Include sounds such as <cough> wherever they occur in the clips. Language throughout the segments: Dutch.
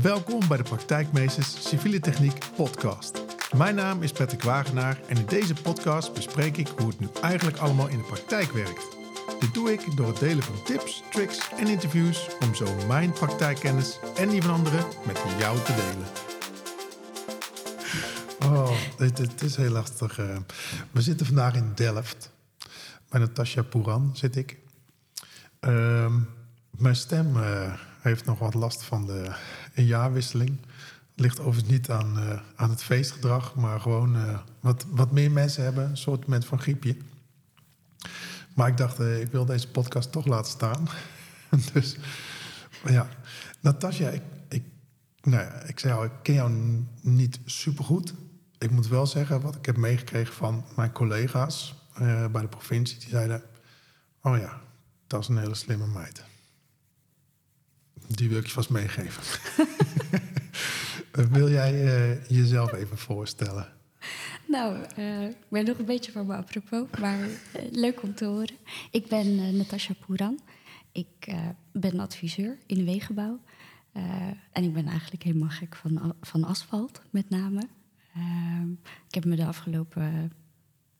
Welkom bij de Praktijkmeesters Civiele Techniek podcast. Mijn naam is Patrick Wagenaar en in deze podcast bespreek ik hoe het nu eigenlijk allemaal in de praktijk werkt. Dit doe ik door het delen van tips, tricks en interviews om zo mijn praktijkkennis en die van anderen met jou te delen. Oh, dit, is heel lastig. eh. We zitten vandaag in Delft. Bij Natasja Pouran zit ik. Ehm, mijn stem eh, heeft nog wat last van de jaarwisseling. Ligt overigens niet aan, eh, aan het feestgedrag, maar gewoon eh, wat, wat meer mensen hebben, een soort moment van griepje. Maar ik dacht, eh, ik wil deze podcast toch laten staan. <laughs> dus ja, Natasja, ik, ik, nou ja, ik zei al, ik ken jou niet supergoed. Ik moet wel zeggen, wat ik heb meegekregen van mijn collega's bij de provincie, die zeiden: Oh ja, dat is een hele slimme meid. Die wil ik je vast meegeven. <laughs> Eh, wil jij eh, jezelf even voorstellen? Nou, eh, ik ben nog een beetje van me apropos, maar leuk om te horen. Ik ben Natasja Poeran. Ik ben adviseur in de wegenbouw. En ik ben eigenlijk helemaal gek van, van asfalt, met name. Eh, ik heb me de afgelopen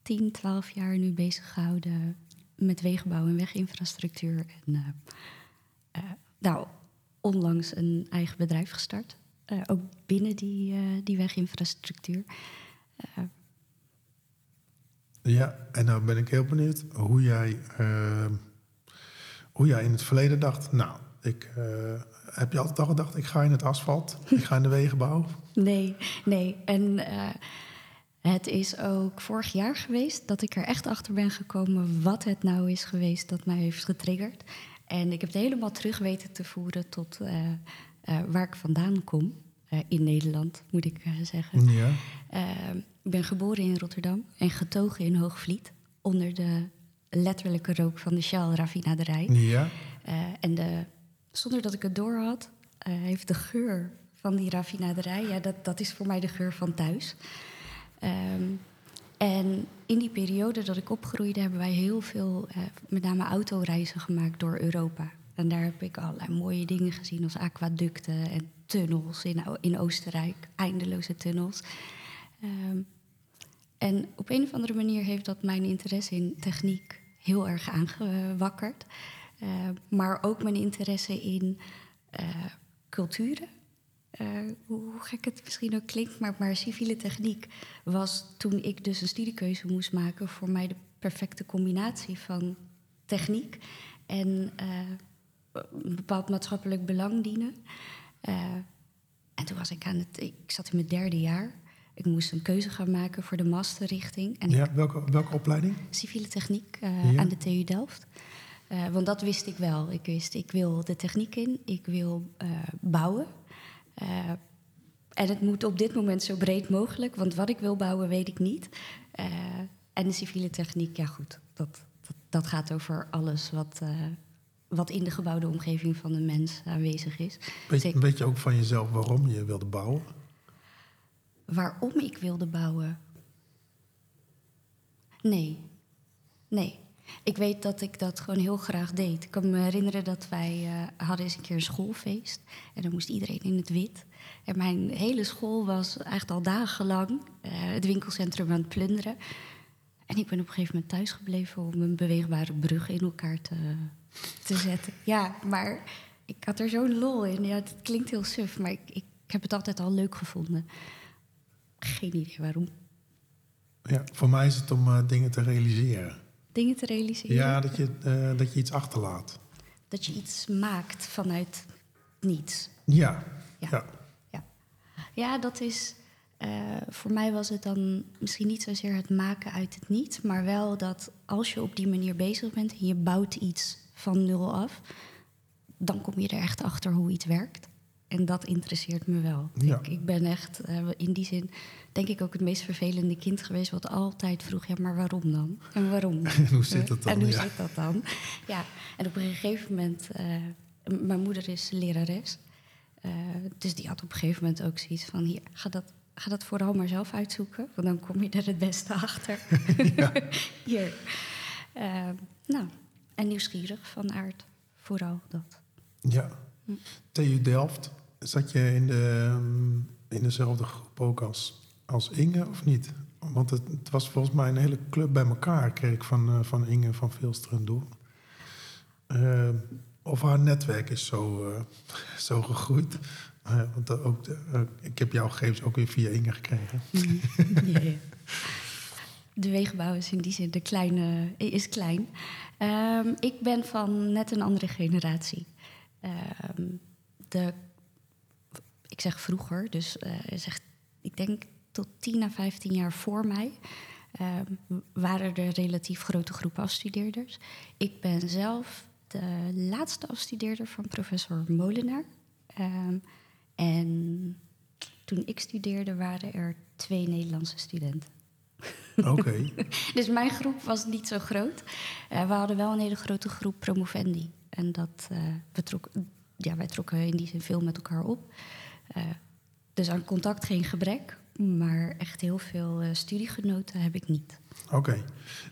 10, 12 jaar nu bezig gehouden met wegenbouw en weginfrastructuur. En nou, onlangs een eigen bedrijf gestart. Eh, ook binnen die, eh, die weginfrastructuur. Eh, Ja, en nou ben ik heel benieuwd hoe jij, hoe jij in het verleden dacht. Nou, ik, heb je altijd al gedacht, ik ga in het asfalt, <laughs> ik ga in de wegenbouw? Nee, nee. En het is ook vorig jaar geweest dat ik er echt achter ben gekomen wat het nou is geweest dat mij heeft getriggerd. En ik heb het helemaal terug weten te voeren tot eh, eh, waar ik vandaan kom. Eh, in Nederland, moet ik zeggen. Ja. Eh, ik ben geboren in Rotterdam en getogen in Hoogvliet. Onder de letterlijke rook van de Shell-raffinaderij. Ja. Eh, en de, zonder dat ik het door had, heeft de geur van die raffinaderij, ja, dat, dat is voor mij de geur van thuis. Ehm, en in die periode dat ik opgroeide, hebben wij heel veel, eh, met name autoreizen gemaakt door Europa. En daar heb ik allerlei mooie dingen gezien, als aquaducten en tunnels in, in Oostenrijk, eindeloze tunnels. Ehm, en op een of andere manier heeft dat mijn interesse in techniek heel erg aangewakkerd. Eh, maar ook mijn interesse in eh, culturen. Eh, hoe, gek het misschien ook klinkt, maar, maar civiele techniek was toen ik dus een studiekeuze moest maken voor mij de perfecte combinatie van techniek en eh, een bepaald maatschappelijk belang dienen. Eh, en toen was ik aan het, ik zat in mijn derde jaar. Ik moest een keuze gaan maken voor de masterrichting. En ik ja welke, welke opleiding? civiele techniek Ja. aan de TU Delft. Want dat wist ik wel. Ik wist, ik wil de techniek in, ik wil bouwen. Eh, en het moet op dit moment zo breed mogelijk, want wat ik wil bouwen weet ik niet. Eh, en de civiele techniek, ja goed, dat, dat, dat gaat over alles wat, eh, wat in de gebouwde omgeving van de mens aanwezig is. Weet, Zeker. weet je ook van jezelf waarom je wilde bouwen? Waarom ik wilde bouwen? Nee. Nee. Ik weet dat ik dat gewoon heel graag deed. Ik kan me herinneren dat wij eh, hadden eens een keer een schoolfeest. En dan moest iedereen in het wit. En mijn hele school was echt al dagenlang eh, het winkelcentrum aan het plunderen. En ik ben op een gegeven moment thuis gebleven om een beweegbare brug in elkaar te, te zetten. Ja, maar ik had er zo'n lol in. Ja, het klinkt heel suf, maar ik, ik heb het altijd al leuk gevonden. Geen idee waarom. Ja, voor mij is het om eh, dingen te realiseren. Dingen te realiseren. Ja, dat je, eh, dat je iets achterlaat. Dat je iets maakt vanuit niets. Ja. Ja. ja. Ja, ja dat is. eh, voor mij was het dan misschien niet zozeer het maken uit het niet, maar wel dat als je op die manier bezig bent en je bouwt iets van nul af, dan kom je er echt achter hoe iets werkt. En dat interesseert me wel. Ja. Ik, ik ben echt eh, in die zin, denk ik, ook het meest vervelende kind geweest, wat altijd vroeg: ja, maar waarom dan? En waarom? <laughs> En hoe zit dat dan? En hoe Ja. zit dat dan? Ja, en op een gegeven moment, eh, mijn moeder is lerares. Eh, dus die had op een gegeven moment ook zoiets van: hier, ga dat, ga dat vooral maar zelf uitzoeken, want dan kom je er het beste <laughs> achter. <laughs> hier. Eh, nou, en nieuwsgierig van aard, vooral dat. Ja. TU Delft, zat je in, de, ehm, in dezelfde groep ook als, als Inge of niet? Want het, het was volgens mij een hele club bij elkaar, kreeg van, uh, van Inge van Veelster en Doel. Uh, of haar netwerk is zo, uh, zo gegroeid. want ook ik heb jouw gegevens ook weer via Inge gekregen. Ja. De wegenbouw is in die zin de kleine, is klein. Um, ik ben van net een andere generatie. Um, de, ik zeg vroeger, dus uh, zeg, ik denk tot 10 à 15 jaar voor mij um, waren er relatief grote groepen afstudeerders. Ik ben zelf de laatste afstudeerder van professor Molenaar. Um, en toen ik studeerde waren er twee Nederlandse studenten. Oké. Okay. <laughs> dus mijn groep was niet zo groot. Uh, we hadden wel een hele grote groep promovendi. En dat, uh, we trok, ja, wij trokken in die zin veel met elkaar op. Uh, dus aan contact geen gebrek. Maar echt heel veel studiegenoten heb ik niet. Oké. Okay.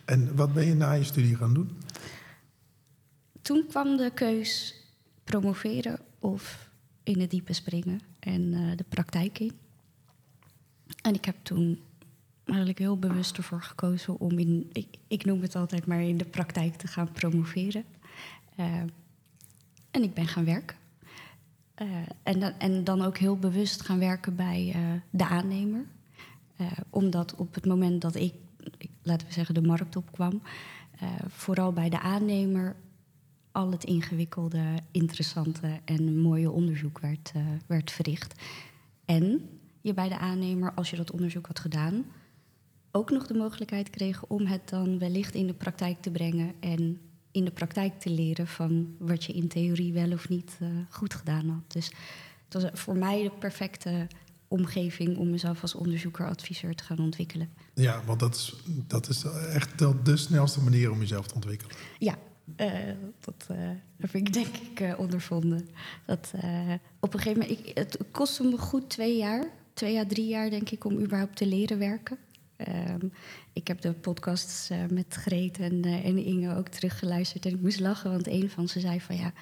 En wat ben je na je studie gaan doen? Toen kwam de keus promoveren of in het diepe springen en de praktijk in. En ik heb toen eigenlijk heel bewust ervoor gekozen om in, ik, ik noem het altijd maar in de praktijk te gaan promoveren. Uh, en ik ben gaan werken. Uh, en, dan, en dan ook heel bewust gaan werken bij uh, de aannemer. omdat op het moment dat ik, laten we zeggen, de markt opkwam, vooral bij de aannemer al het ingewikkelde, interessante en mooie onderzoek werd, werd verricht. En je bij de aannemer, als je dat onderzoek had gedaan, ook nog de mogelijkheid kregen om het dan wellicht in de praktijk te brengen en in de praktijk te leren van wat je in theorie wel of niet uh, goed gedaan had. Dus het was voor mij de perfecte omgeving om mezelf als onderzoeker, adviseur te gaan ontwikkelen. Ja, want dat is, dat is echt de snelste manier om jezelf te ontwikkelen. Ja, uh, dat uh, heb ik denk ik ondervonden. Dat, op een gegeven moment, ik, het kostte me goed twee jaar, twee à drie jaar denk ik, om überhaupt te leren werken. Um, ik heb de podcasts uh, met Greet en, uh, en, Inge ook teruggeluisterd. En ik moest lachen, want een van ze zei van ja,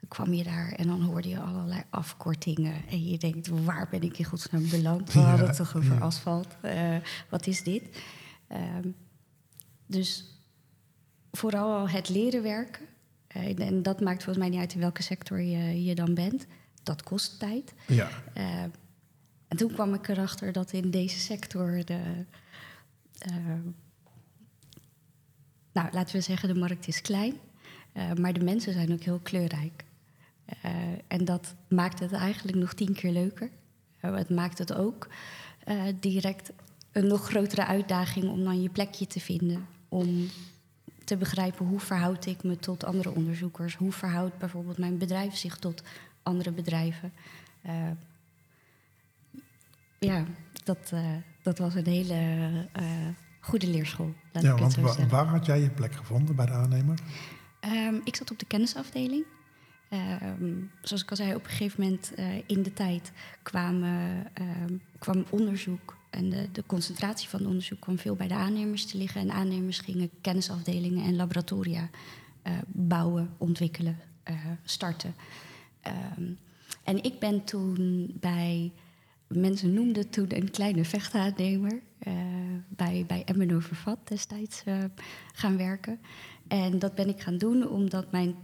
dan kwam je daar en dan hoorde je allerlei afkortingen. En je denkt, waar ben ik in godsnaam beland? We hadden het toch over ja. asfalt. Uh, wat is dit? Um, dus vooral het leren werken. en dat maakt volgens mij niet uit in welke sector je, je dan bent. Dat kost tijd. Ja. en toen kwam ik erachter dat in deze sector de, nou, laten we zeggen, de markt is klein, uh, maar de mensen zijn ook heel kleurrijk. Uh, en dat maakt het eigenlijk nog tien keer leuker. het maakt het ook direct een nog grotere uitdaging om dan je plekje te vinden. Om te begrijpen hoe verhoud ik me tot andere onderzoekers. Hoe verhoudt bijvoorbeeld mijn bedrijf zich tot andere bedrijven. ja, dat, dat was een hele uh, goede leerschool. Laat ja, ik want wa waar had jij je plek gevonden bij de aannemer? Um, ik zat op de kennisafdeling. Um, zoals ik al zei, op een gegeven moment uh, in de tijd kwamen, um, kwam onderzoek en de, de, concentratie van het onderzoek kwam veel bij de aannemers te liggen. En aannemers gingen kennisafdelingen en laboratoria uh, bouwen, ontwikkelen, starten. en ik ben toen bij mensen noemden toen een kleine vechtaannemer uh, bij, bij MNO Vervat destijds uh, gaan werken. En dat ben ik gaan doen omdat mijn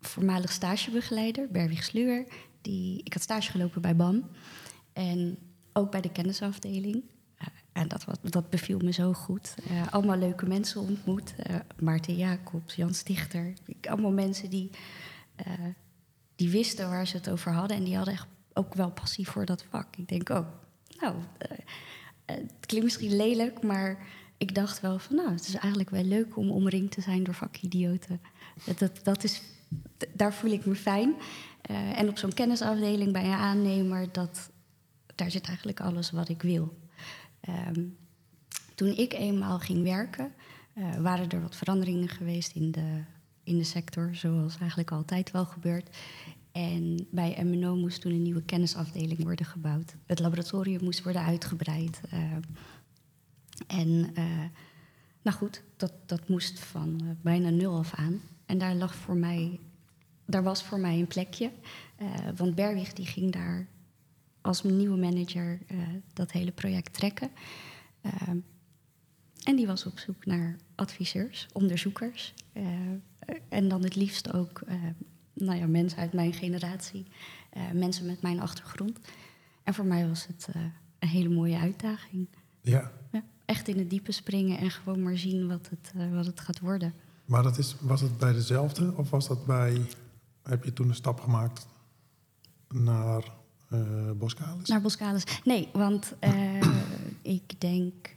voormalig stagebegeleider, Berwig Sluwer, die, ik had stage gelopen bij BAM en ook bij de kennisafdeling. Uh, en dat, dat beviel me zo goed. allemaal leuke mensen ontmoet. Maarten Jacobs, Jan Stichter. Allemaal mensen die, die wisten waar ze het over hadden. En die hadden echt ook wel passie voor dat vak. Ik denk, oh, nou, uh, het klinkt misschien lelijk, maar ik dacht wel van, nou, het is eigenlijk wel leuk om omringd te zijn door vakidioten. Dat, dat, is, daar voel ik me fijn. Uh, en op zo'n kennisafdeling bij een aannemer, dat, daar zit eigenlijk alles wat ik wil. Um, toen ik eenmaal ging werken, waren er wat veranderingen geweest in de, in de sector, zoals eigenlijk altijd wel gebeurt. En bij MNO moest toen een nieuwe kennisafdeling worden gebouwd. Het laboratorium moest worden uitgebreid. Uh, en uh, nou goed, dat, dat moest van uh, bijna nul af aan. En daar lag voor mij daar was voor mij een plekje. Want Berwig die ging daar als nieuwe manager dat hele project trekken. En die was op zoek naar adviseurs, onderzoekers. en dan het liefst ook nou ja, mensen uit mijn generatie, mensen met mijn achtergrond. En voor mij was het een hele mooie uitdaging. Ja. ja. Echt in het diepe springen en gewoon maar zien wat het, wat het gaat worden. Maar dat is, was het bij dezelfde of was dat bij. Heb je toen een stap gemaakt naar Boskalis? Naar Boskalis. Nee, want ik denk.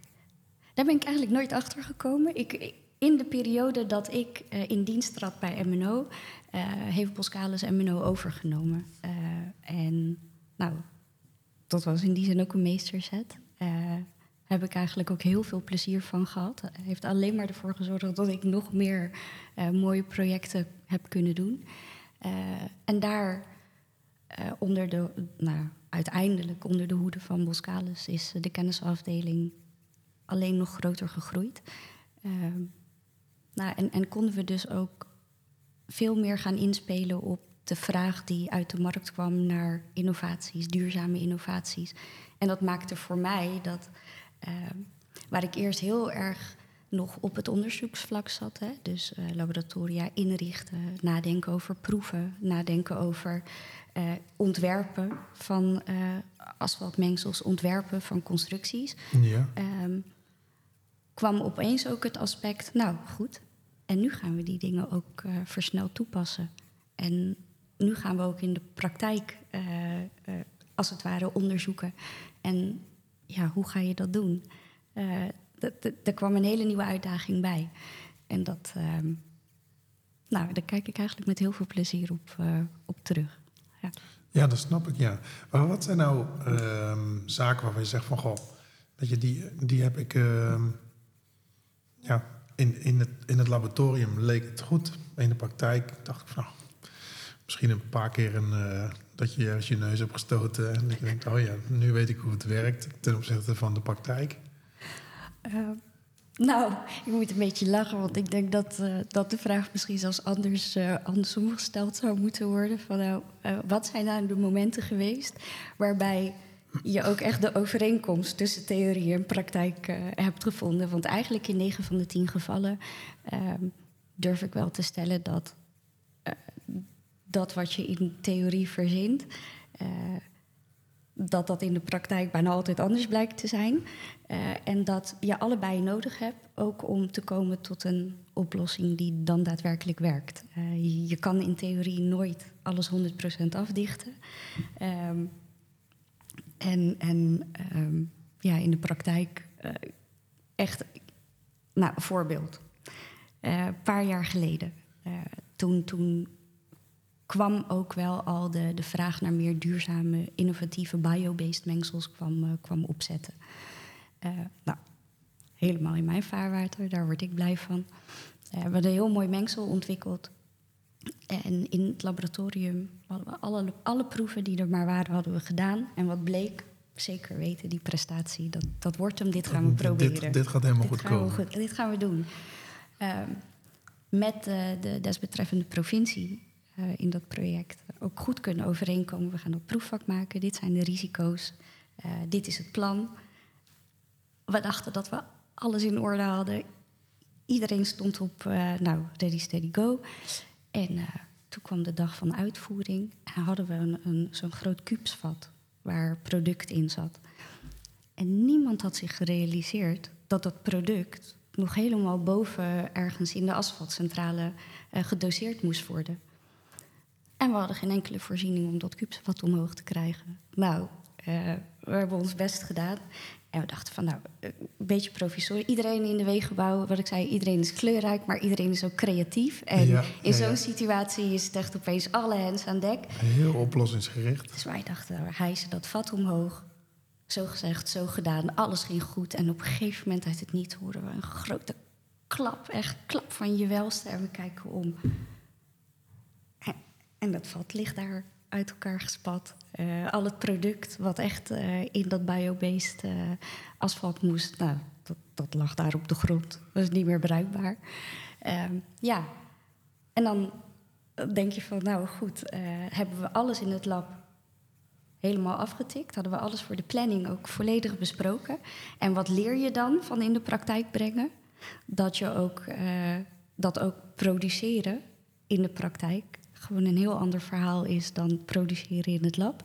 Daar ben ik eigenlijk nooit achter gekomen. Ik, in de periode dat ik uh, in dienst trad bij MNO, heeft Boskalis MNO overgenomen. en nou, dat was in die zin ook een meesterzet heb ik eigenlijk ook heel veel plezier van gehad. Heeft alleen maar ervoor gezorgd dat ik nog meer mooie projecten heb kunnen doen. En daar onder de, nou, uiteindelijk onder de hoede van Boskalis is de kennisafdeling alleen nog groter gegroeid. Nou, en, en konden we dus ook veel meer gaan inspelen op de vraag die uit de markt kwam naar innovaties, duurzame innovaties. En dat maakte voor mij dat uh, waar ik eerst heel erg nog op het onderzoeksvlak zat. Hè? Dus uh, laboratoria inrichten, nadenken over proeven, nadenken over uh, ontwerpen van asfaltmengsels, ontwerpen van constructies. Ja. Um, kwam opeens ook het aspect, nou goed, en nu gaan we die dingen ook versneld toepassen. En nu gaan we ook in de praktijk, als het ware, onderzoeken. En ja, hoe ga je dat doen? Er kwam een hele nieuwe uitdaging bij. En dat, uh, nou, daar kijk ik eigenlijk met heel veel plezier op, op terug. Ja. ja, dat snap ik, ja. Maar wat zijn nou ehm, zaken waarvan je zegt van... goh, dat je, die, die heb ik... Ehm, ja, in, in, het, in het laboratorium leek het goed. In de praktijk dacht ik van... Nou, misschien een paar keer een, uh, dat je je neus hebt gestoten. En je denkt, oh ja, nu weet ik hoe het werkt ten opzichte van de praktijk. Uh, nou, ik moet een beetje lachen, want ik denk dat, uh, dat de vraag misschien zelfs anders, andersom gesteld zou moeten worden. Van, nou, wat zijn nou de momenten geweest waarbij je ook echt de overeenkomst tussen theorie en praktijk hebt gevonden? Want eigenlijk in 9 van de 10 gevallen ehm, durf ik wel te stellen dat dat wat je in theorie verzint, uh, dat dat in de praktijk bijna altijd anders blijkt te zijn. En dat je allebei nodig hebt, ook om te komen tot een oplossing die dan daadwerkelijk werkt. Je kan in theorie nooit alles 100% afdichten. Um, en en um, ja, in de praktijk echt, nou, een voorbeeld. Een paar jaar geleden, toen, toen kwam ook wel al de, de vraag naar meer duurzame, innovatieve biobased mengsels kwam, kwam opzetten. Nou, helemaal in mijn vaarwater, daar word ik blij van. We hebben een heel mooi mengsel ontwikkeld. En in het laboratorium hadden we alle, alle proeven die er maar waren, hadden we gedaan. En wat bleek, zeker weten, die prestatie, dat, dat wordt hem, dit gaan we proberen. Dit, dit gaat helemaal dit goed komen. Goed, dit gaan we doen. Ehm, met de desbetreffende provincie uh, in dat project ook goed kunnen overeenkomen. We gaan dat proefvak maken, dit zijn de risico's, uh, dit is het plan. We dachten dat we alles in orde hadden. Iedereen stond op, nou, ready, steady, go. En toen kwam de dag van uitvoering en hadden we een, zo'n groot kubusvat waar product in zat. En niemand had zich gerealiseerd dat dat product nog helemaal boven ergens in de asfaltcentrale gedoseerd moest worden. En we hadden geen enkele voorziening om dat kubusvat omhoog te krijgen. Nou, uh, we hebben ons best gedaan. En we dachten van, nou, een beetje provisorisch. Iedereen in de wegenbouw, wat ik zei, iedereen is kleurrijk, maar iedereen is ook creatief. En ja, in zo'n ja. situatie is het echt opeens alle hens aan dek. Heel oplossingsgericht. Dus wij dachten, we hijsen dat vat omhoog. Zo gezegd, zo gedaan. Alles ging goed. En op een gegeven moment uit het niet horen we een grote klap. Echt klap van je welste. En we kijken om. En dat vat ligt daar uit elkaar gespat. Uh, al het product wat echt uh, in dat biobased uh, asfalt moest, nou, dat, dat, lag daar op de grond. Dat is niet meer bruikbaar. Ehm, ja, en dan denk je van, nou goed, eh, hebben we alles in het lab helemaal afgetikt? Hadden we alles voor de planning ook volledig besproken? En wat leer je dan van in de praktijk brengen? Dat je ook, eh, dat ook produceren in de praktijk gewoon een heel ander verhaal is dan produceren in het lab.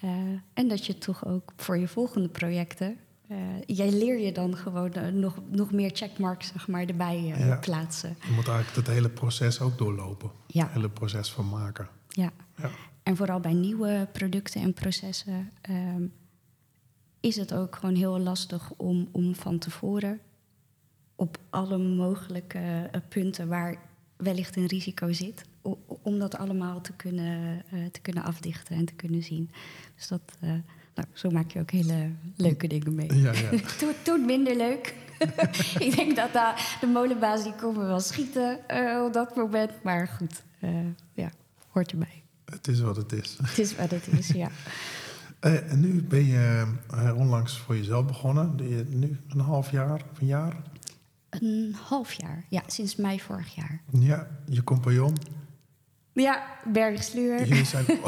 Eh, en dat je toch ook voor je volgende projecten uh, jij leer je dan gewoon uh, nog, nog meer checkmarks zeg maar, erbij ja. plaatsen. Je moet eigenlijk het hele proces ook doorlopen. Ja. Het hele proces van maken. Ja. ja. En vooral bij nieuwe producten en processen um, is het ook gewoon heel lastig om, om van tevoren op alle mogelijke punten waar wellicht een risico zit, om dat allemaal te kunnen, te kunnen afdichten en te kunnen zien. Dus dat nou, zo maak je ook hele leuke dingen mee. Ja, ja. <laughs> toen, toen minder leuk. <laughs> ik denk dat daar de molenbaas die komen wel schieten uh, op dat moment. Maar goed, ja, hoort erbij. Het is wat het is. Het is wat het is, ja. <laughs> En nu ben je onlangs voor jezelf begonnen. Nu een half jaar of een jaar? Een half jaar, ja, sinds mei vorig jaar. Ja, je compagnon? Ja, Bergsluur. Jullie zijn <laughs>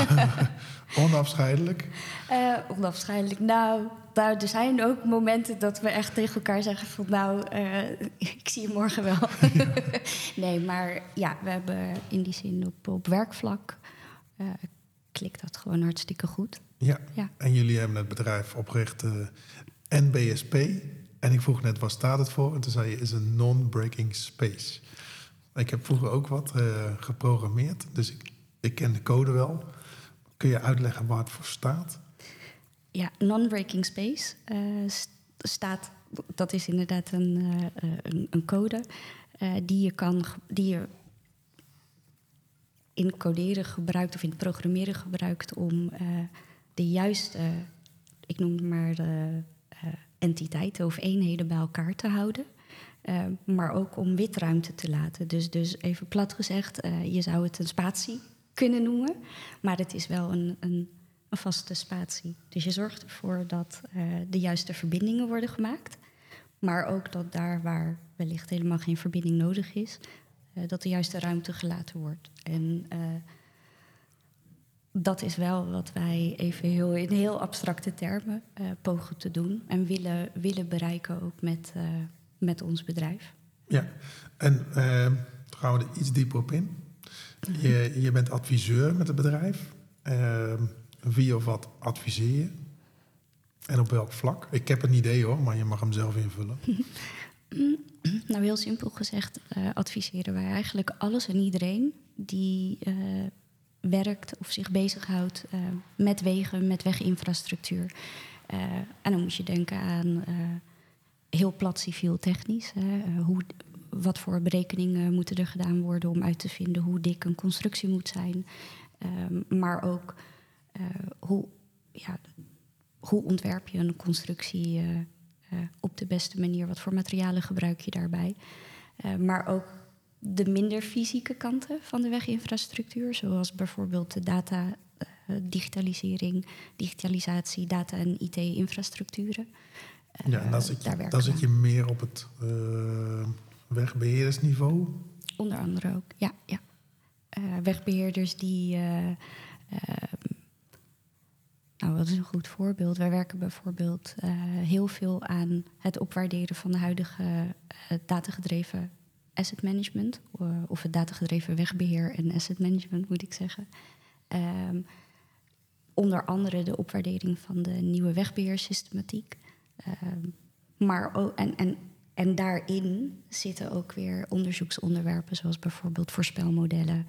<laughs> onafscheidelijk? Uh, onafscheidelijk. Nou, nou, er zijn ook momenten dat we echt tegen elkaar zeggen van... nou, uh, <laughs> ik zie je morgen wel. nee, maar ja, we hebben in die zin op, op werkvlak... Uh, klikt dat gewoon hartstikke goed. Ja. ja, en jullie hebben het bedrijf opgericht NBSP. En ik vroeg net, wat staat het voor? En toen zei je, is een non-breaking space. Ik heb vroeger ook wat uh, geprogrammeerd, dus ik, ik ken de code wel. Kun je uitleggen waar het voor staat? Ja, non-breaking space uh, staat, dat is inderdaad een, uh, een, een, code die je kan, die je in coderen gebruikt of in het programmeren gebruikt om de juiste, ik noem het maar, entiteiten of eenheden bij elkaar te houden. Uh, maar ook om witruimte te laten. Dus, dus even plat gezegd, uh, je zou het een spatie kunnen noemen, maar het is wel een, een, een vaste spatie. Dus je zorgt ervoor dat uh, de juiste verbindingen worden gemaakt, maar ook dat daar waar wellicht helemaal geen verbinding nodig is, dat de juiste ruimte gelaten wordt. En dat is wel wat wij even heel, in heel abstracte termen pogen te doen en willen, willen bereiken ook met met ons bedrijf. Ja, en uh, gaan we er iets dieper op in. Je, je bent adviseur met het bedrijf. Uh, wie of wat adviseer je? En op welk vlak? Ik heb een idee hoor, maar je mag hem zelf invullen. <laughs> nou, heel simpel gezegd uh, adviseren wij eigenlijk alles en iedereen die uh, werkt of zich bezighoudt uh, met wegen, met weginfrastructuur. en dan moet je denken aan heel plat civiel technisch. Hè. Eh, hoe, wat voor berekeningen moeten er gedaan worden om uit te vinden hoe dik een constructie moet zijn. Um, maar ook hoe, ja, hoe ontwerp je een constructie op de beste manier? Wat voor materialen gebruik je daarbij? maar ook de minder fysieke kanten van de weginfrastructuur, zoals bijvoorbeeld de data, digitalisering, digitalisatie, data- en IT-infrastructuren. Ja, en dan eh, zit, je, dan zit je meer op het uh, wegbeheerdersniveau? Onder andere ook, ja. ja. Wegbeheerders die... Uh, nou, wat is een goed voorbeeld? Wij werken bijvoorbeeld heel veel aan het opwaarderen van de huidige datagedreven asset management. of het datagedreven wegbeheer en asset management, moet ik zeggen. Um, onder andere de opwaardering van de nieuwe wegbeheersystematiek. Ehm, maar ook, en, en, en daarin zitten ook weer onderzoeksonderwerpen, zoals bijvoorbeeld voorspelmodellen.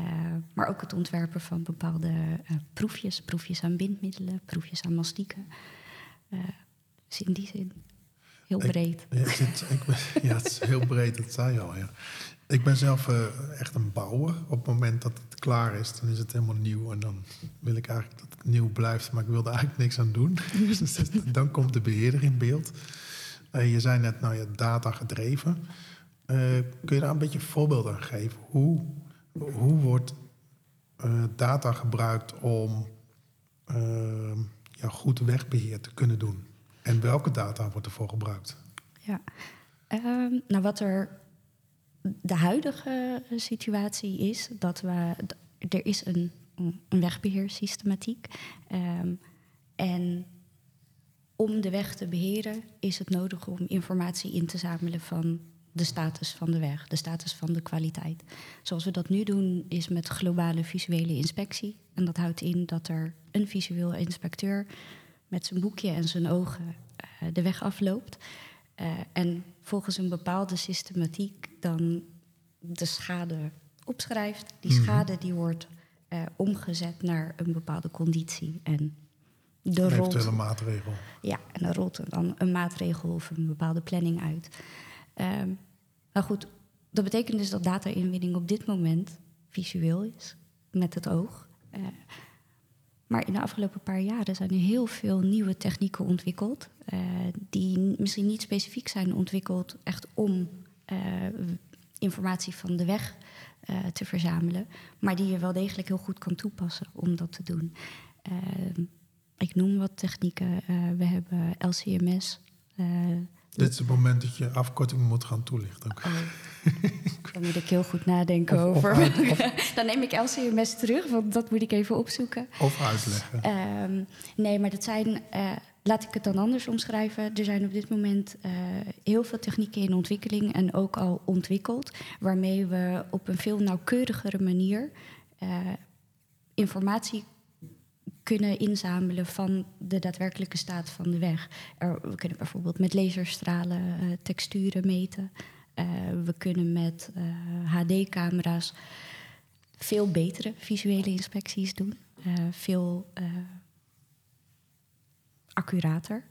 Uh, maar ook het ontwerpen van bepaalde uh, proefjes, proefjes aan bindmiddelen, proefjes aan mastieken. Dus in die zin heel breed. <laughs> Ik, ja, het, ik, ja, het is heel breed, dat zei je al. Ja. Ik ben zelf uh, echt een bouwer. Op het moment dat het klaar is, dan is het helemaal nieuw. En dan wil ik eigenlijk dat het nieuw blijft, maar ik wil er eigenlijk niks aan doen. <laughs> dus dan komt de beheerder in beeld. Uh, je zei net, nou ja, data gedreven. Uh, kun je daar een beetje een voorbeeld aan geven? Hoe, hoe wordt data gebruikt om ja, goed wegbeheer te kunnen doen? En welke data wordt ervoor gebruikt? Ja, um, nou wat er de huidige situatie is dat we. Er is een, een wegbeheersystematiek. Ehm, en om de weg te beheren is het nodig om informatie in te zamelen van de status van de weg, de status van de kwaliteit. Zoals we dat nu doen is met globale visuele inspectie. En dat houdt in dat er een visueel inspecteur met zijn boekje en zijn ogen eh, de weg afloopt. Eh, en volgens een bepaalde systematiek dan de schade opschrijft. Die Mhm. schade die wordt eh, omgezet naar een bepaalde conditie. En de Een rolt eventuele maatregel. ja, en dan rolt er dan een maatregel of een bepaalde planning uit. Nou goed, dat betekent dus dat data-inwinning op dit moment visueel is, met het oog. Maar in de afgelopen paar jaren zijn er heel veel nieuwe technieken ontwikkeld, eh, die misschien niet specifiek zijn ontwikkeld echt om eh, informatie van de weg eh, te verzamelen, maar die je wel degelijk heel goed kan toepassen om dat te doen. Ik noem wat technieken. We hebben LCMS. Dit is het moment dat je afkorting moet gaan toelichten. oh, daar moet ik heel goed nadenken Of- of over. <laughs> Dan neem ik LCMS terug, want dat moet ik even opzoeken. Of uitleggen. Ehm, nee, maar dat zijn, eh, laat ik het dan anders omschrijven. Er zijn op dit moment eh, heel veel technieken in ontwikkeling en ook al ontwikkeld, waarmee we op een veel nauwkeurigere manier eh, informatie kunnen inzamelen van de daadwerkelijke staat van de weg. Er, we kunnen bijvoorbeeld met laserstralen eh, texturen meten. Eh, we kunnen met HD-camera's veel betere visuele inspecties doen. Eh, veel eh, accurater.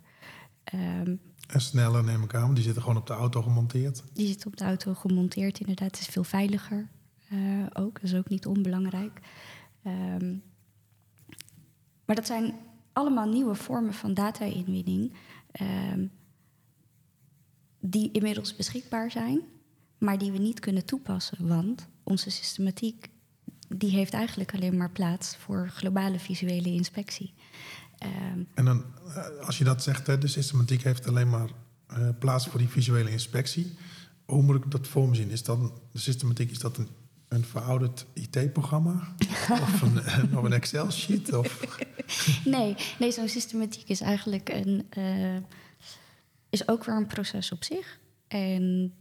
Ehm, En sneller neem ik aan, want die zitten gewoon op de auto gemonteerd. die zit op de auto gemonteerd, inderdaad. Het is veel veiliger eh, ook. Dat is ook niet onbelangrijk. Ehm, maar dat zijn allemaal nieuwe vormen van data-inwinning... ehm, die inmiddels beschikbaar zijn... maar die we niet kunnen toepassen. Want onze systematiek die heeft eigenlijk alleen maar plaats... voor globale visuele inspectie. Ehm, En dan, eh, als je dat zegt, de systematiek heeft alleen maar eh, plaats voor die visuele inspectie. Hoe moet ik dat voor me zien? Is dat de systematiek, is dat een, een verouderd IT-programma? <laughs> of een, eh, een Excel-sheet? Of... Nee, nee zo'n systematiek is eigenlijk een, eh, is ook weer een proces op zich. En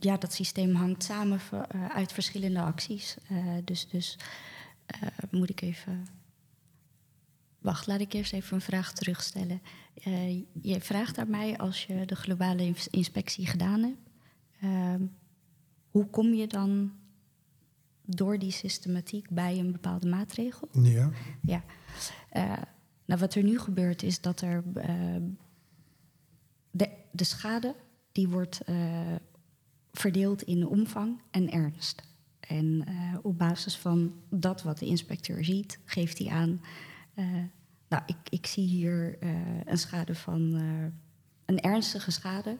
ja, dat systeem hangt samen eh, uit verschillende acties. Dus dus moet ik even. Wacht, laat ik eerst even een vraag terugstellen. Je vraagt aan mij als je de globale ins- inspectie gedaan hebt. Hoe kom je dan door die systematiek bij een bepaalde maatregel? Ja. Ja. Eh, nou, wat er nu gebeurt is dat er eh, de, de schade die wordt eh, verdeeld in omvang en ernst. En op basis van dat wat de inspecteur ziet, geeft hij aan. nou, ik, ik zie hier een schade van een ernstige schade.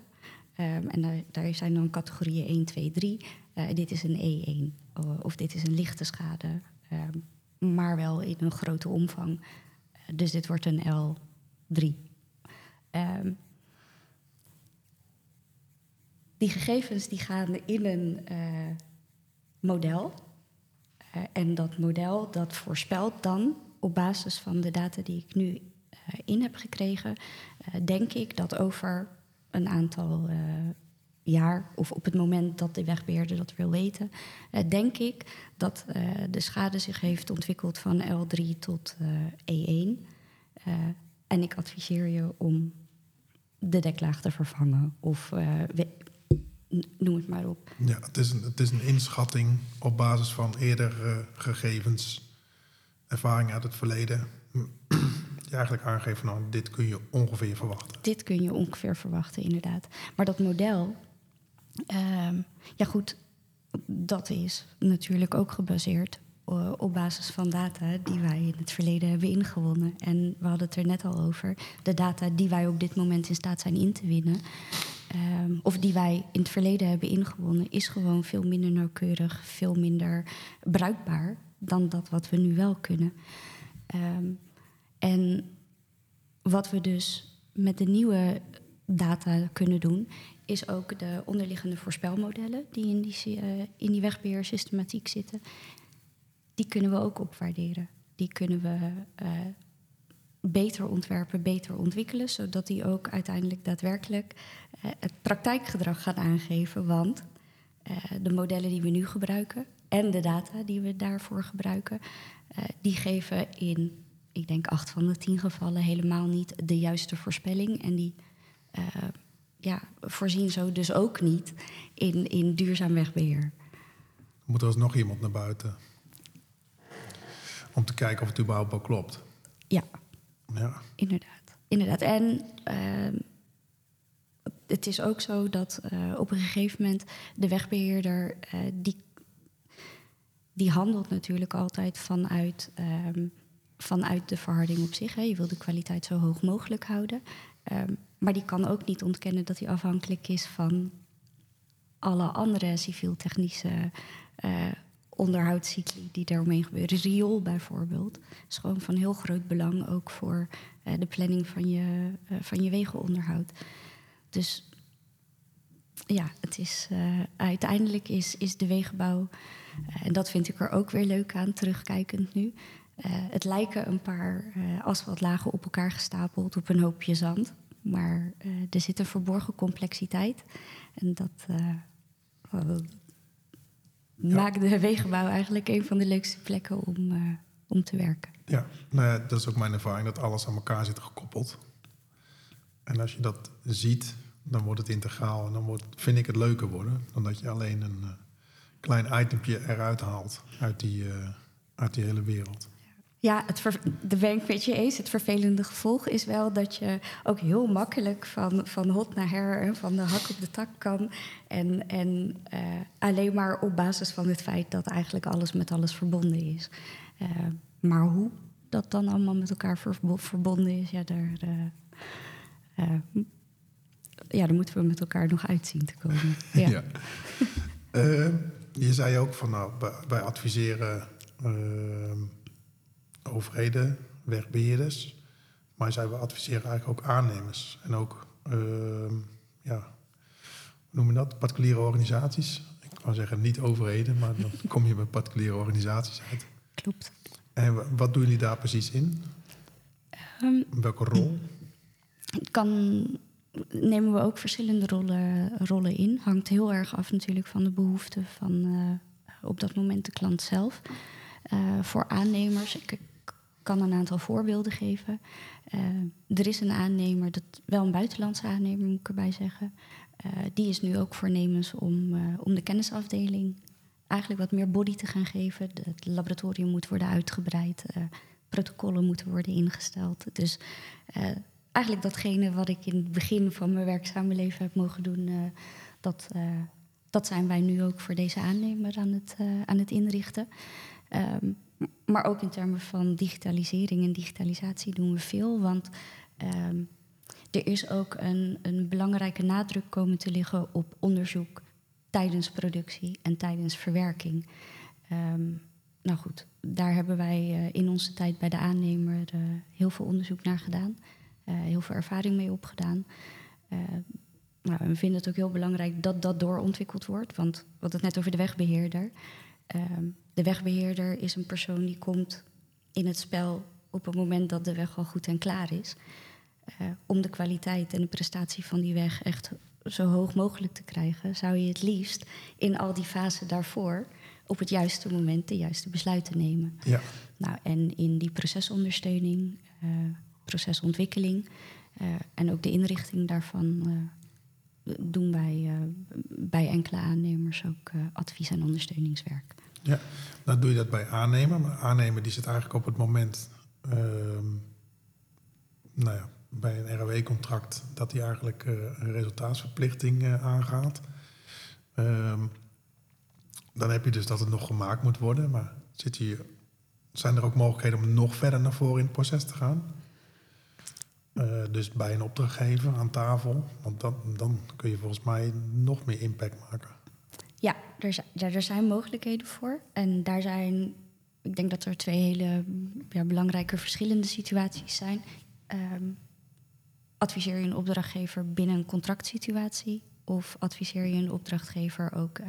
Ehm, en daar, zijn dan categorieën 1, 2, 3. Eh, dit is een E1 o- of dit is een lichte schade, ehm, maar wel in een grote omvang. Eh, dus dit wordt een L3. Ehm, die gegevens die gaan in een eh, model. Eh, en dat model dat voorspelt dan op basis van de data die ik nu eh, in heb gekregen, eh, denk ik dat over een aantal eh, jaar, of op het moment dat de wegbeheerder dat wil weten, eh, denk ik dat eh, de schade zich heeft ontwikkeld van L3 tot eh, E1. Eh, en ik adviseer je om de deklaag te vervangen. Of noem het maar op. ja het, is een, het is een inschatting op basis van eerdere gegevens, ervaring uit het verleden. Eigenlijk aangeven, nou, dit kun je ongeveer verwachten. Dit kun je ongeveer verwachten, inderdaad. Maar dat model, ehm, ja goed, dat is natuurlijk ook gebaseerd eh, op basis van data die wij in het verleden hebben ingewonnen. En we hadden het er net al over. De data die wij op dit moment in staat zijn in te winnen, ehm, of die wij in het verleden hebben ingewonnen, is gewoon veel minder nauwkeurig, veel minder bruikbaar dan dat wat we nu wel kunnen. Ehm, en wat we dus met de nieuwe data kunnen doen, is ook de onderliggende voorspelmodellen die in die, uh, in die wegbeheersystematiek zitten. Die kunnen we ook opwaarderen. Die kunnen we uh, beter ontwerpen, beter ontwikkelen, zodat die ook uiteindelijk daadwerkelijk uh, het praktijkgedrag gaan aangeven. Want de modellen die we nu gebruiken en de data die we daarvoor gebruiken, die geven in, ik denk, acht van de tien gevallen helemaal niet de juiste voorspelling. En die ja, voorzien zo dus ook niet in, in duurzaam wegbeheer. Moet er nog iemand naar buiten? Om te kijken of het überhaupt wel klopt. Ja, ja. inderdaad. inderdaad. En uh, het is ook zo dat uh, op een gegeven moment de wegbeheerder... Die, die handelt natuurlijk altijd vanuit, um, vanuit de verharding op zich. Hè. Je wil de kwaliteit zo hoog mogelijk houden. Um, maar die kan ook niet ontkennen dat hij afhankelijk is van alle andere civiel-technische uh, onderhoudscycli die daaromheen gebeuren. Riool bijvoorbeeld is gewoon van heel groot belang ook voor uh, de planning van je, uh, van je wegenonderhoud. Dus ja, het is, uiteindelijk is, is de wegenbouw, en dat vind ik er ook weer leuk aan, terugkijkend nu. Het lijken een paar asfaltlagen op elkaar gestapeld op een hoopje zand. Maar uh, er zit een verborgen complexiteit. En dat maakt de wegenbouw eigenlijk een van de leukste plekken om, om te werken. Ja, nou ja, dat is ook mijn ervaring, dat alles aan elkaar zit gekoppeld. En als je dat ziet, dan wordt het integraal. En dan wordt, vind ik het leuker worden dan dat je alleen een klein itempje eruit haalt uit die, uit die hele wereld. Ja, het de ben ik met je eens. Het vervelende gevolg is wel dat je ook heel makkelijk van, van hot naar her, van de hak op de tak kan. En, en uh, alleen maar op basis van het feit dat eigenlijk alles met alles verbonden is. Uh, maar hoe dat dan allemaal met elkaar verbonden is, ja, daar, uh, ja, daar moeten we met elkaar nog uitzien te komen. <laughs> Ja. ja. je zei ook van nou, wij adviseren overheden, wegbeheerders. Maar zij we adviseren eigenlijk ook aannemers. En ook, uh, ja, hoe noem je dat? Particuliere organisaties. Ik wou zeggen niet overheden, maar dan kom je bij particuliere organisaties uit. Klopt. En wat doen jullie daar precies in? Um, Welke rol? Kan, nemen we ook verschillende rollen, rollen in. Hangt heel erg af natuurlijk van de behoeften van uh, op dat moment de klant zelf. Uh, voor aannemers, ik kan een aantal voorbeelden geven. Uh, er is een aannemer, dat, wel een buitenlandse aannemer moet ik erbij zeggen. Uh, die is nu ook voornemens om, uh, om de kennisafdeling eigenlijk wat meer body te gaan geven. Het laboratorium moet worden uitgebreid, protocollen moeten worden ingesteld. Dus eigenlijk datgene wat ik in het begin van mijn werkzame leven heb mogen doen, dat, dat zijn wij nu ook voor deze aannemer aan het, aan het inrichten. Um, maar ook in termen van digitalisering en digitalisatie doen we veel. Want um, er is ook een, een belangrijke nadruk komen te liggen op onderzoek tijdens productie en tijdens verwerking. Um, nou goed, daar hebben wij uh, in onze tijd bij de aannemer uh, heel veel onderzoek naar gedaan. Uh, heel veel ervaring mee opgedaan. Nou, we vinden het ook heel belangrijk dat dat doorontwikkeld wordt. Want we hadden het net over de wegbeheerder. De wegbeheerder is een persoon die komt in het spel op het moment dat de weg al goed en klaar is. Uh, om de kwaliteit en de prestatie van die weg echt zo hoog mogelijk te krijgen, zou je het liefst in al die fasen daarvoor op het juiste moment de juiste besluiten nemen. Ja. Nou, en in die procesondersteuning, uh, procesontwikkeling uh, en ook de inrichting daarvan doen wij bij enkele aannemers ook advies- en ondersteuningswerk. Ja, dan doe je dat bij aannemer. Maar aannemer die zit eigenlijk op het moment, uh, nou ja, bij een ROW-contract, dat hij eigenlijk uh, een resultaatsverplichting uh, aangaat. Um, dan heb je dus dat het nog gemaakt moet worden. Maar zit hier, zijn er ook mogelijkheden om nog verder naar voren in het proces te gaan? Uh, dus bij een opdrachtgever aan tafel. Want dan, dan kun je volgens mij nog meer impact maken. Er zijn, er zijn mogelijkheden voor. En daar zijn, ik denk dat er twee hele ja, belangrijke verschillende situaties zijn. Um, adviseer je een opdrachtgever binnen een contractsituatie? Of adviseer je een opdrachtgever ook, uh,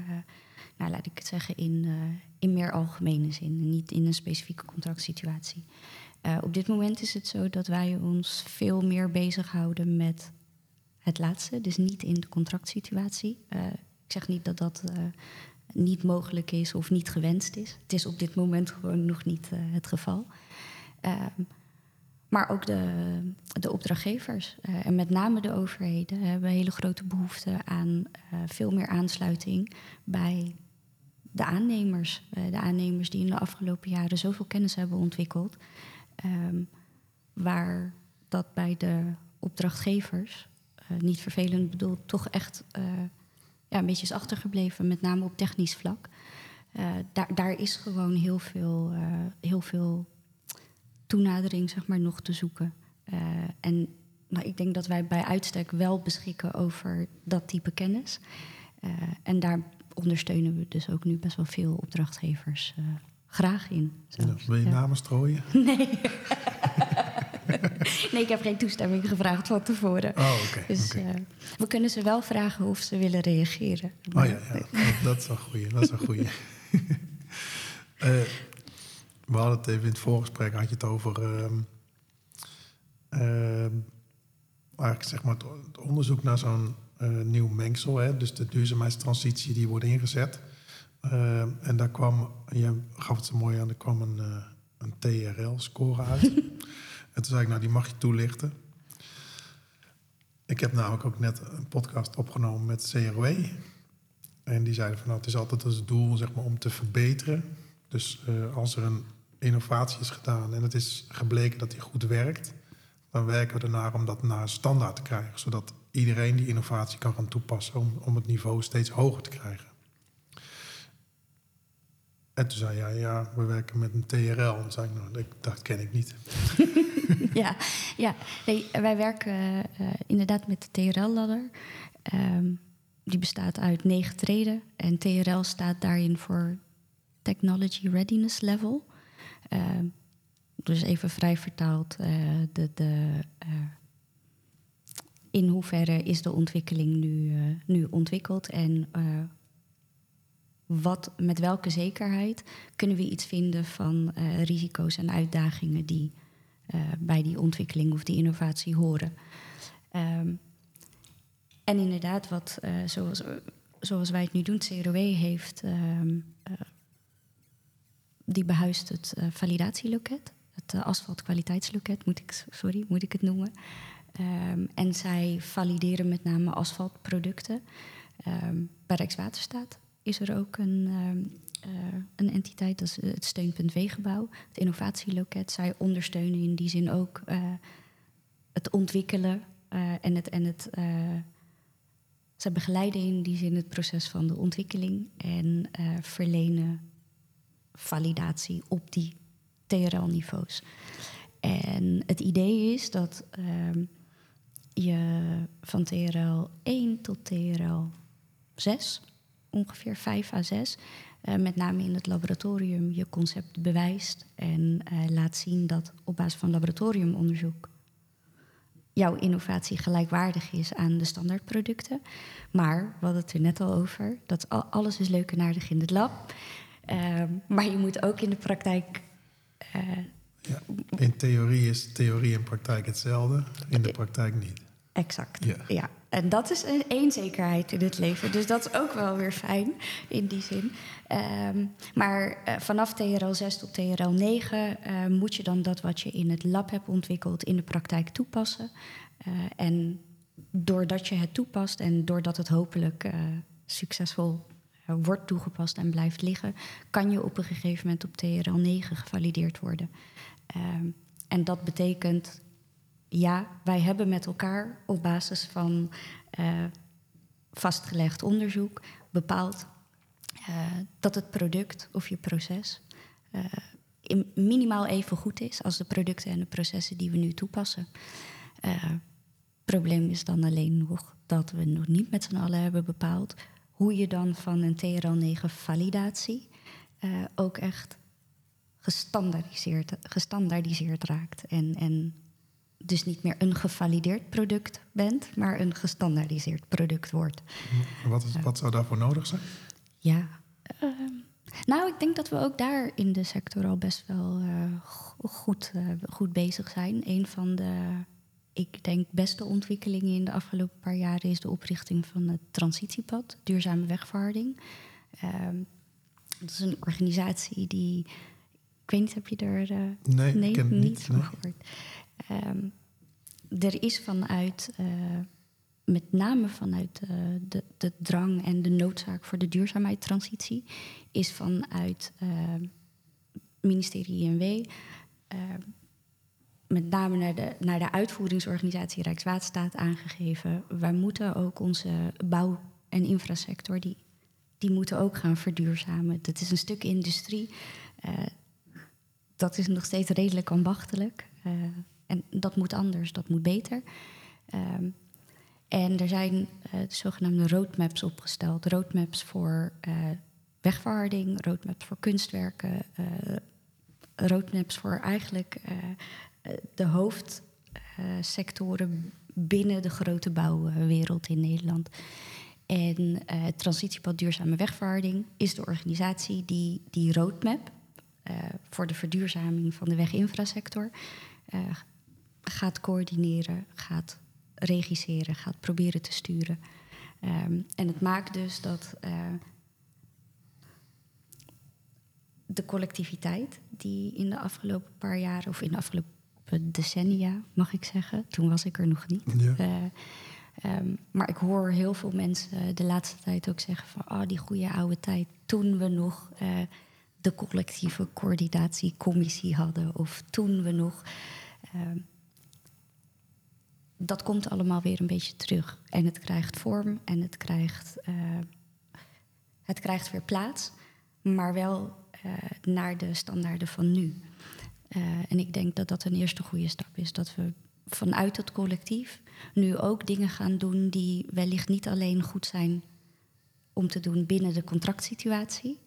nou, laat ik het zeggen, in, uh, in meer algemene zin, niet in een specifieke contractsituatie? Uh, op dit moment is het zo dat wij ons veel meer bezighouden met het laatste, dus niet in de contractsituatie. Ik zeg niet dat dat niet mogelijk is of niet gewenst is. Het is op dit moment gewoon nog niet het geval. Ehm, maar ook de, de opdrachtgevers uh, en met name de overheden hebben hele grote behoefte aan veel meer aansluiting bij de aannemers. De aannemers die in de afgelopen jaren zoveel kennis hebben ontwikkeld, um, waar dat bij de opdrachtgevers, niet vervelend bedoeld, toch echt ja, een beetje is achtergebleven, met name op technisch vlak. daar, daar is gewoon heel veel, heel veel toenadering zeg maar, nog te zoeken. Uh, en nou, ik denk dat wij bij uitstek wel beschikken over dat type kennis. En daar ondersteunen we dus ook nu best wel veel opdrachtgevers graag in. Ja, wil je namen strooien? <laughs> Nee. <laughs> nee, ik heb geen toestemming gevraagd van tevoren. Oh, oké. Okay, dus okay. we kunnen ze wel vragen of ze willen reageren. Oh ja, ja. Dat, is een goeie. Dat is een goeie. <laughs> we hadden het even in het voorgesprek, had je het over uh, uh, eigenlijk zeg maar het onderzoek naar zo'n uh, nieuw mengsel, hè, dus de duurzaamheidstransitie die wordt ingezet. Ehm, en daar kwam, je gaf het zo mooi aan, er kwam een, eh, een TRL-score uit. <laughs> en toen zei ik, nou die mag je toelichten. Ik heb namelijk ook net een podcast opgenomen met CROE. En die zeiden van nou, het is altijd als doel zeg maar, om te verbeteren. Dus uh, als er een innovatie is gedaan en het is gebleken dat die goed werkt, dan werken we ernaar om dat naar standaard te krijgen, zodat iedereen die innovatie kan gaan toepassen om, om het niveau steeds hoger te krijgen. En toen zei jij, ja, we werken met een TRL. En zei ik, nou, dat ken ik niet. <laughs> ja, ja. Nee, wij werken uh, inderdaad met de TRL-ladder. Um, die bestaat uit negen treden. En TRL staat daarin voor Technology Readiness Level. Uh, dus even vrij vertaald, uh, de, de, uh, in hoeverre is de ontwikkeling nu, nu ontwikkeld en wat, met welke zekerheid kunnen we iets vinden van risico's en uitdagingen die bij die ontwikkeling of die innovatie horen. Um, en inderdaad, wat, zoals, zoals wij het nu doen, CROE heeft um, die behuist het validatieloket, het asfaltkwaliteitsloket, moet ik, sorry, moet ik het noemen. Um, en zij valideren met name asfaltproducten. Bij Rijkswaterstaat is er ook een, um, uh, een entiteit, dat is het steunpunt Wegenbouw, het innovatieloket. Zij ondersteunen in die zin ook het ontwikkelen en het. En het zij begeleiden in die zin het proces van de ontwikkeling en verlenen validatie op die TRL-niveaus. En het idee is dat uh, je van TRL 1 tot TRL 6, ongeveer 5 à 6, uh, met name in het laboratorium je concept bewijst en uh, laat zien dat op basis van laboratoriumonderzoek jouw innovatie gelijkwaardig is aan de standaardproducten. Maar we hadden het er net al over, dat alles is leuk en aardig in het lab. Uh, maar je moet ook in de praktijk. Uh, ja, in theorie is theorie en praktijk hetzelfde, in de praktijk niet. Exact. Ja. ja. En dat is een, zekerheid in het leven. Dus dat is ook wel weer fijn in die zin. Um, maar uh, vanaf TRL 6 tot TRL 9 uh, moet je dan dat wat je in het lab hebt ontwikkeld in de praktijk toepassen. Uh, en doordat je het toepast en doordat het hopelijk succesvol wordt toegepast en blijft liggen, kan je op een gegeven moment op TRL 9 gevalideerd worden. Um, en dat betekent, ja, wij hebben met elkaar op basis van uh, vastgelegd onderzoek bepaald uh, dat het product of je proces uh, minimaal even goed is als de producten en de processen die we nu toepassen. Het probleem is dan alleen nog dat we nog niet met z'n allen hebben bepaald hoe je dan van een TRL9 validatie uh, ook echt gestandaardiseerd, gestandaardiseerd raakt. En, en dus niet meer een gevalideerd product bent, maar een gestandaardiseerd product wordt. Wat, is, wat zou daarvoor nodig zijn? Ja. ehm, nou, ik denk dat we ook daar in de sector al best wel eh, go- goed, eh, goed bezig zijn. Een van de, ik denk, beste ontwikkelingen in de afgelopen paar jaren is de oprichting van het Transitiepad, Duurzame Wegverharding. Ehm, dat is een organisatie die. Ik weet niet, heb je er. eh, Nee, ik nee, niet niet, van gehoord. Ehm, er is vanuit, eh, met name vanuit eh, de, de drang en de noodzaak voor de duurzaamheidstransitie, is vanuit eh, ministerie INW, eh, met name naar de, naar de uitvoeringsorganisatie Rijkswaterstaat aangegeven. Wij moeten ook onze bouw- en infrasector, die, die moeten ook gaan verduurzamen. Dat is een stuk industrie. eh, dat is nog steeds redelijk ambachtelijk. En dat moet anders, dat moet beter. Ehm, en er zijn eh, de zogenaamde roadmaps opgesteld. Roadmaps voor eh, wegverharding, roadmaps voor kunstwerken, eh, roadmaps voor eigenlijk de hoofdsectoren binnen de grote bouwwereld in Nederland. En het Transitiepad Duurzame Wegverharding is de organisatie die die roadmap voor de verduurzaming van de weginfrasector gaat coördineren, gaat regisseren, gaat proberen te sturen. Ehm, en het maakt dus dat eh, de collectiviteit die in de afgelopen paar jaren, of in de afgelopen decennia, mag ik zeggen, toen was ik er nog niet. Ja. Eh, ehm, maar ik hoor heel veel mensen de laatste tijd ook zeggen van, oh, die goede oude tijd, toen we nog eh, de collectieve coördinatiecommissie hadden, of toen we nog. ehm, dat komt allemaal weer een beetje terug. En het krijgt vorm en het krijgt, eh, het krijgt weer plaats, maar wel eh, naar de standaarden van nu. Eh, en ik denk dat dat een eerste goede stap is. Dat we vanuit het collectief nu ook dingen gaan doen die wellicht niet alleen goed zijn om te doen binnen de contractsituatie,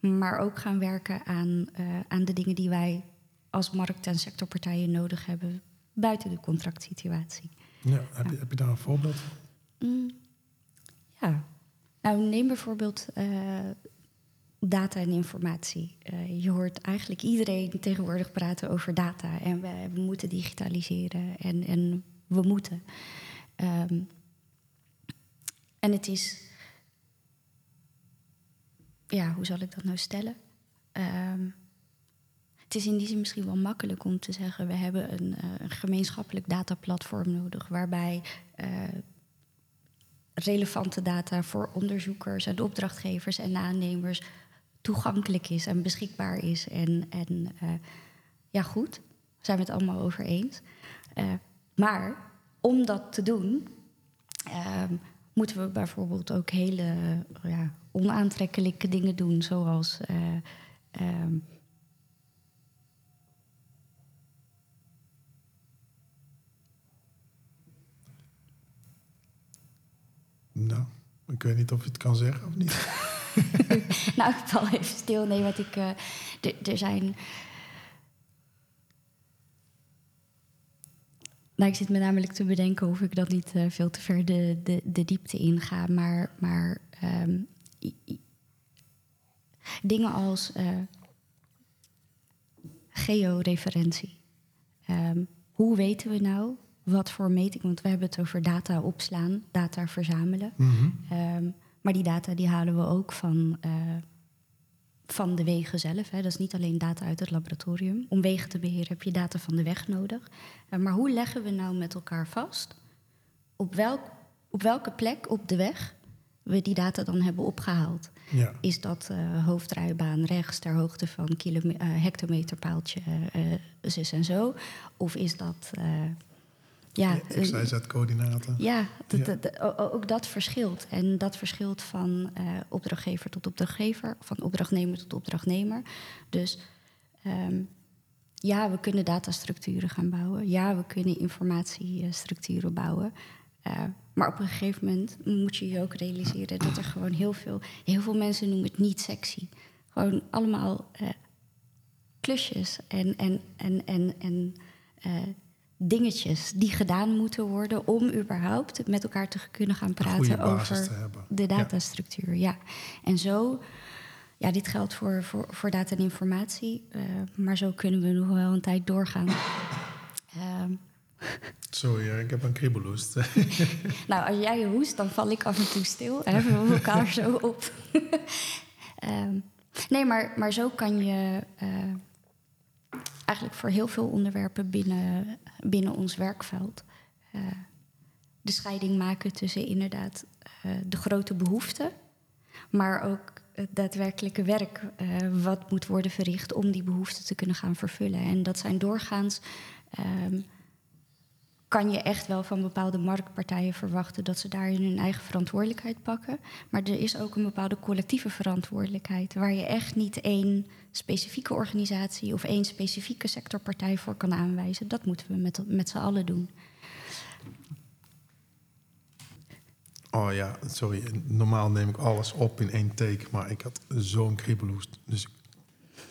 maar ook gaan werken aan, aan de dingen die wij als markt- en sectorpartijen nodig hebben buiten de contractsituatie. Ja, heb, je, heb je daar een voorbeeld van? Mm, ja, nou neem bijvoorbeeld eh, data en informatie. Eh, je hoort eigenlijk iedereen tegenwoordig praten over data en we, we moeten digitaliseren en, en we moeten. Ehm, en het is, ja, hoe zal ik dat nou stellen? Ehm, het is in die zin misschien wel makkelijk om te zeggen: we hebben een, eh, een gemeenschappelijk dataplatform nodig, waarbij eh, relevante data voor onderzoekers en opdrachtgevers en aannemers toegankelijk is en beschikbaar is. En, en eh, ja, goed, zijn we het allemaal over eens. Maar om dat te doen, ehm, moeten we bijvoorbeeld ook hele ja, onaantrekkelijke dingen doen, zoals. eh, Nou, ik weet niet of je het kan zeggen of niet. <laughs> nou, ik val even stil. Nee, wat ik. eh, er- zijn. Nou, ik zit me namelijk te bedenken of ik dat niet eh, veel te ver de, de, de diepte inga. Maar, maar ehm, dingen als eh, georeferentie. Ehm, hoe weten we nou wat voor meting? Want we hebben het over data opslaan, data verzamelen. Mhm. Ehm, maar die data die halen we ook van, eh, van de wegen zelf. Hè. Dat is niet alleen data uit het laboratorium. Om wegen te beheren heb je data van de weg nodig. Eh, maar hoe leggen we nou met elkaar vast op, welk, op welke plek op de weg we die data dan hebben opgehaald? Ja. Is dat eh, hoofdrijbaan rechts ter hoogte van eh, hectometerpaaltje zus en zo? Of is dat... eh, ja, XYZ-coördinaten. ja, dat- Ja. dat- dat- ook dat verschilt. En dat verschilt van eh, opdrachtgever tot opdrachtgever, van opdrachtnemer tot opdrachtnemer. Dus ehm, ja, we kunnen datastructuren gaan bouwen. Ja, we kunnen informatiestructuren bouwen. Eh, maar op een gegeven moment moet je je ook realiseren dat er gewoon heel veel, heel veel mensen noemen het niet sexy. Gewoon allemaal eh, klusjes en, en, en, en, en eh, dingetjes die gedaan moeten worden om überhaupt met elkaar te kunnen gaan praten over de datastructuur. Ja. En zo, ja, dit geldt voor, voor, voor data en informatie, eh, maar zo kunnen we nog wel een tijd doorgaan. <laughs> Ehm, Sorry, ik heb een kriebelhoest. <laughs> nou, als jij hoest, dan val ik af en toe stil. en Heffen we elkaar <laughs> zo op. Ehm, nee, maar, maar zo kan je eh, eigenlijk voor heel veel onderwerpen binnen, binnen ons werkveld eh, de scheiding maken tussen inderdaad eh, de grote behoeften, maar ook het daadwerkelijke werk eh, wat moet worden verricht om die behoeften te kunnen gaan vervullen. En dat zijn doorgaans. ehm, kan je echt wel van bepaalde marktpartijen verwachten dat ze daarin hun eigen verantwoordelijkheid pakken. Maar er is ook een bepaalde collectieve verantwoordelijkheid, waar je echt niet één specifieke organisatie of één specifieke sectorpartij voor kan aanwijzen. Dat moeten we met, met z'n allen doen. Oh ja, sorry. Normaal neem ik alles op in één take, maar ik had zo'n kriebelhoest. Dus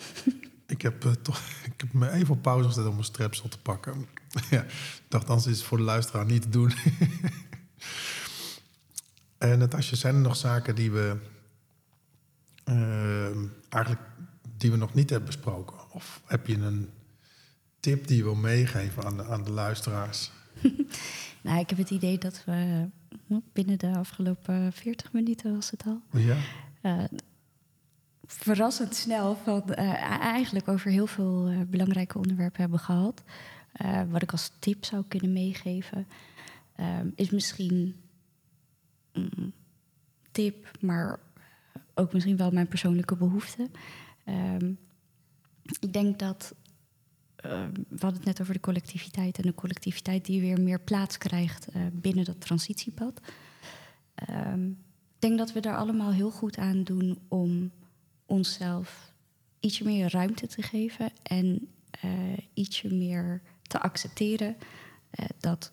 <laughs> ik, heb, eh, toch, ik heb me even op pauze gezet om mijn strepsel te pakken. <laughs> ja, anders is het voor de luisteraar niet te doen. <laughs> en Natasja, zijn er nog zaken die we eh, eigenlijk die we nog niet hebben besproken? Of heb je een tip die je wil meegeven aan de, aan de luisteraars? <laughs> Nou, ik heb het idee dat we hm, binnen de afgelopen 40 minuten was het al. Ja, eh, verrassend snel van eh, eigenlijk over heel veel eh, belangrijke onderwerpen hebben gehad. Eh, wat ik als tip zou kunnen meegeven, eh, is misschien mm, tip, maar ook misschien wel mijn persoonlijke behoefte. Ehm, ik denk dat eh, we hadden het net over de collectiviteit en de collectiviteit die weer meer plaats krijgt eh, binnen dat transitiepad. Ehm, ik denk dat we daar allemaal heel goed aan doen om onszelf ietsje meer ruimte te geven en eh, ietsje meer te accepteren eh, dat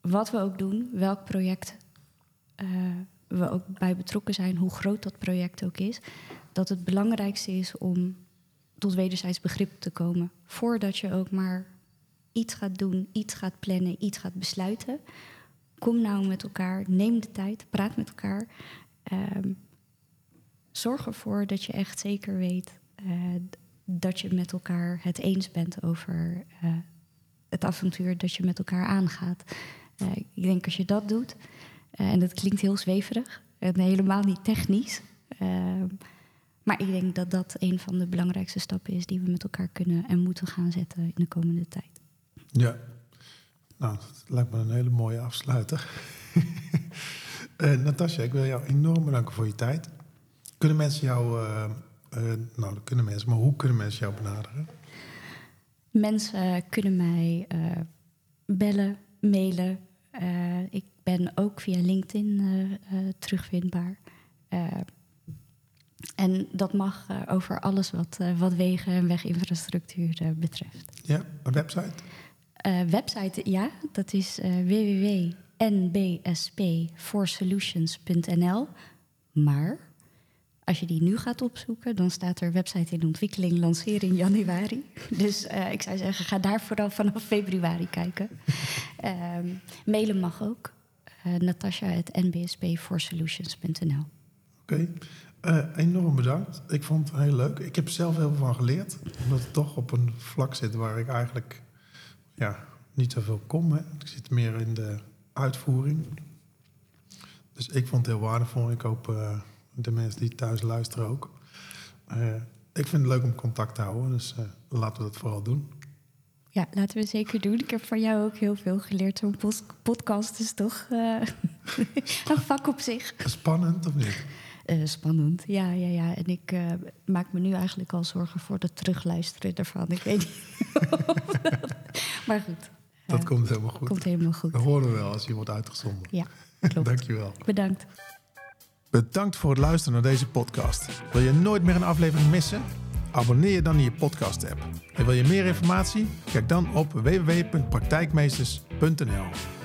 wat we ook doen, welk project eh, we ook bij betrokken zijn, hoe groot dat project ook is, dat het belangrijkste is om tot wederzijds begrip te komen. Voordat je ook maar iets gaat doen, iets gaat plannen, iets gaat besluiten. Kom nou met elkaar, neem de tijd, praat met elkaar. Ehm, zorg ervoor dat je echt zeker weet eh, dat je met elkaar het eens bent over eh, het avontuur dat je met elkaar aangaat. Eh, ik denk als je dat doet, eh, en dat klinkt heel zweverig en helemaal niet technisch. ehm, maar ik denk dat dat een van de belangrijkste stappen is die we met elkaar kunnen en moeten gaan zetten in de komende tijd. Ja, nou, dat lijkt me een hele mooie afsluiter. <laughs> Natasja, ik wil jou enorm bedanken voor je tijd. Kunnen mensen jou, eh, nou, dat kunnen mensen, maar hoe kunnen mensen jou benaderen? Mensen kunnen mij eh, bellen, mailen. Eh, ik ben ook via LinkedIn terugvindbaar. En dat mag over alles wat, wat wegen en weginfrastructuur betreft. Ja, een website? Website, ja, dat is www.nbsp4solutions.nl. Maar als je die nu gaat opzoeken, dan staat er website in ontwikkeling, lancering januari. <laughs> Dus eh, ik zou zeggen, ga daar vooral vanaf februari kijken. <laughs> Ehm, mailen mag ook. Uh, Natasja.nbsp4solutions.nl. Oké, Eh, enorm bedankt. Ik vond het heel leuk. Ik heb zelf heel veel van geleerd. Omdat het toch op een vlak zit waar ik eigenlijk ja, niet zoveel kom. Hè. Ik zit meer in de uitvoering. Dus ik vond het heel waardevol. Ik hoop eh, de mensen die thuis luisteren ook. Eh, ik vind het leuk om contact te houden. Dus eh, laten we dat vooral doen. Ja, laten we zeker doen. Ik heb van jou ook heel veel geleerd. Zo'n podcast is toch eh, <laughs> een vak op zich. Spannend of niet? Eh, spannend, ja, ja, ja. En ik eh, maak me nu eigenlijk al zorgen voor het terugluisteren ervan. Ik weet niet. dat- <laughs> maar goed, Dat komt helemaal goed. komt helemaal goed. Dat horen we wel als je wordt uitgezonden. Ja, klopt. <laughs> Dankjewel. Bedankt. Bedankt voor het luisteren naar deze podcast. Wil je nooit meer een aflevering missen? Abonneer je dan in je podcast app. En wil je meer informatie? Kijk dan op www.praktijkmeesters.nl